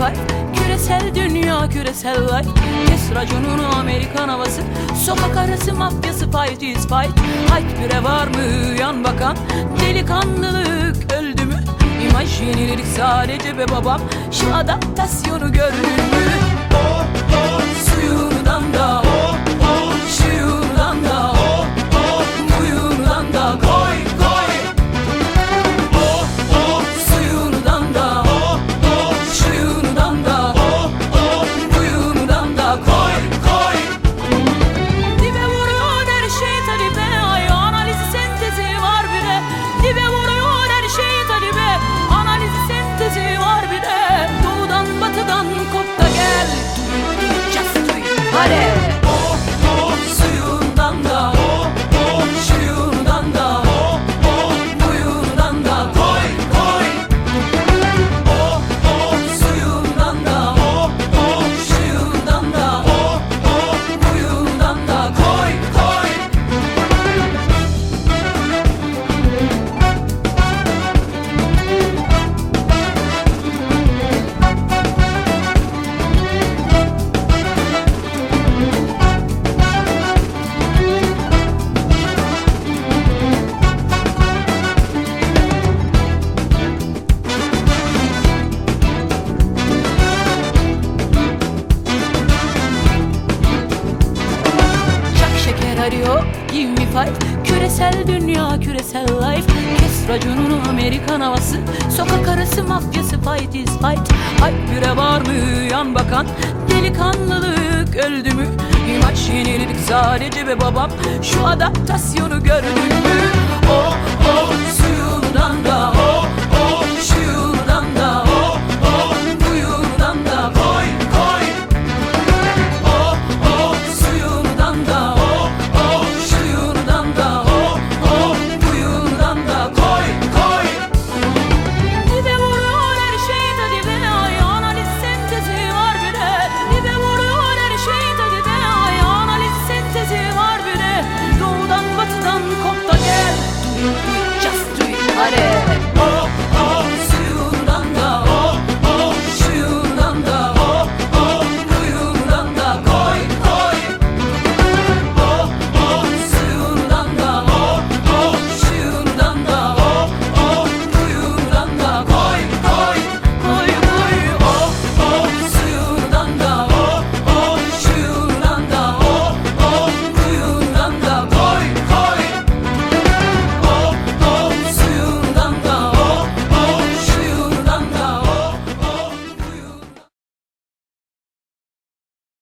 fay Küresel dünya küresel vay Kes raconunu Amerikan havası. Sokak arası mafyası fight is fight. Hayt bire var mı yan bakan? Delikanlılık öldü mü? İmaj yenilik sadece be babam. Şu adaptasyonu gördün mü? Oh, oh. Suyundan da give me fight Küresel dünya küresel life. Kes raconunu Amerikan havası. Sokak arası mafyası fight is fight. Ay bire var mı yan bakan? Delikanlılık öldü mü? İmaç yeniledik sadece be babam. Şu adaptasyonu gördün mü? Oh oh suyundan da